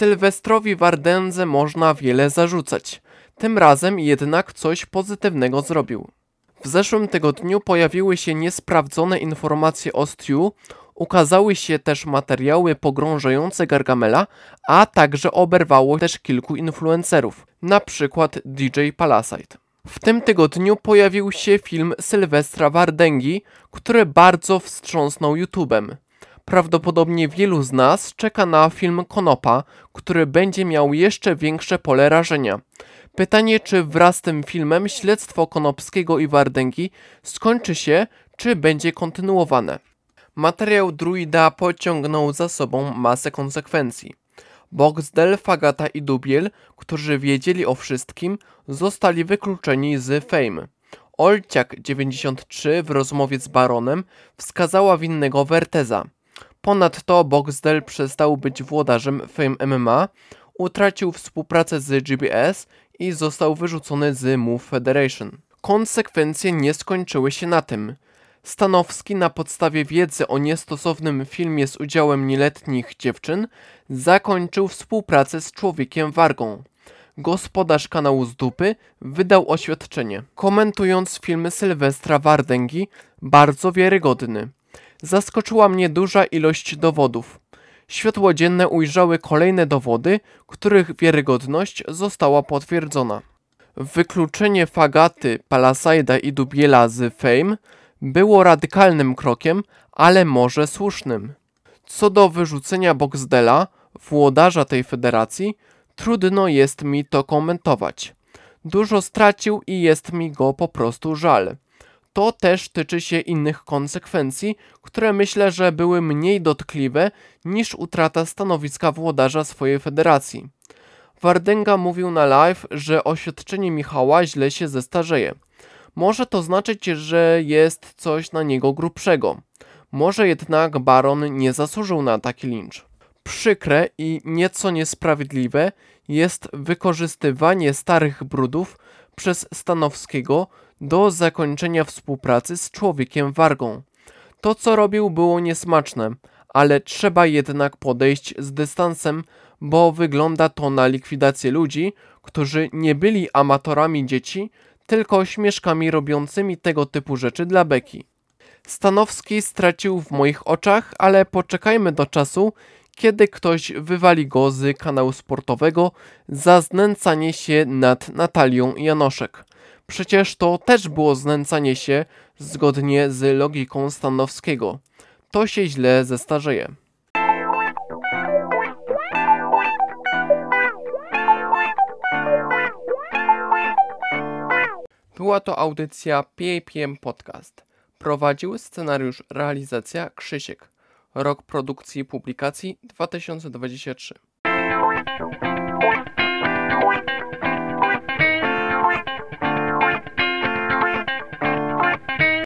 Sylwestrowi Wardędze można wiele zarzucać. Tym razem jednak coś pozytywnego zrobił. W zeszłym tygodniu pojawiły się niesprawdzone informacje o Stu, ukazały się też materiały pogrążające Gargamela, a także oberwało też kilku influencerów, na przykład DJ Palasite. W tym tygodniu pojawił się film Sylwestra Wardęgi, który bardzo wstrząsnął YouTubem. Prawdopodobnie wielu z nas czeka na film Konopa, który będzie miał jeszcze większe pole rażenia. Pytanie, czy wraz z tym filmem śledztwo Konopskiego i Wardęgi skończy się, czy będzie kontynuowane. Materiał druida pociągnął za sobą masę konsekwencji. Boxdel, Fagata i Dubiel, którzy wiedzieli o wszystkim, zostali wykluczeni z Fame. Olciak93 w rozmowie z Baronem wskazała winnego Werteza. Ponadto Boxdel przestał być włodarzem Fame MMA, utracił współpracę z GBS i został wyrzucony z Move Federation. Konsekwencje nie skończyły się na tym. Stanowski na podstawie wiedzy o niestosownym filmie z udziałem nieletnich dziewczyn zakończył współpracę z człowiekiem Wargą. Gospodarz kanału z dupy wydał oświadczenie, komentując film Sylwestra Wardęgi, bardzo wiarygodny. Zaskoczyła mnie duża ilość dowodów. Światło dzienne ujrzały kolejne dowody, których wiarygodność została potwierdzona. Wykluczenie Fagaty, Palasajda i Dubiela z Fame było radykalnym krokiem, ale może słusznym. Co do wyrzucenia Boxdela, włodarza tej federacji, trudno jest mi to komentować. Dużo stracił i jest mi go po prostu żal. To też tyczy się innych konsekwencji, które myślę, że były mniej dotkliwe niż utrata stanowiska włodarza swojej federacji. Wardęga mówił na live, że oświadczenie Michała źle się zestarzeje. Może to znaczyć, że jest coś na niego grubszego. Może jednak baron nie zasłużył na taki lincz. Przykre i nieco niesprawiedliwe jest wykorzystywanie starych brudów przez Stanowskiego do zakończenia współpracy z człowiekiem wargą. To, co robił, było niesmaczne, ale trzeba jednak podejść z dystansem, bo wygląda to na likwidację ludzi, którzy nie byli amatorami dzieci, tylko śmieszkami robiącymi tego typu rzeczy dla beki. Stanowski stracił w moich oczach, ale poczekajmy do czasu, kiedy ktoś wywali go z kanału sportowego za znęcanie się nad Natalią Janoszek. Przecież to też było znęcanie się zgodnie z logiką Stanowskiego. To się źle zestarzeje. Była to audycja PAPM Podcast. Prowadził scenariusz realizacja Krzysiek. Rok produkcji publikacji 2023.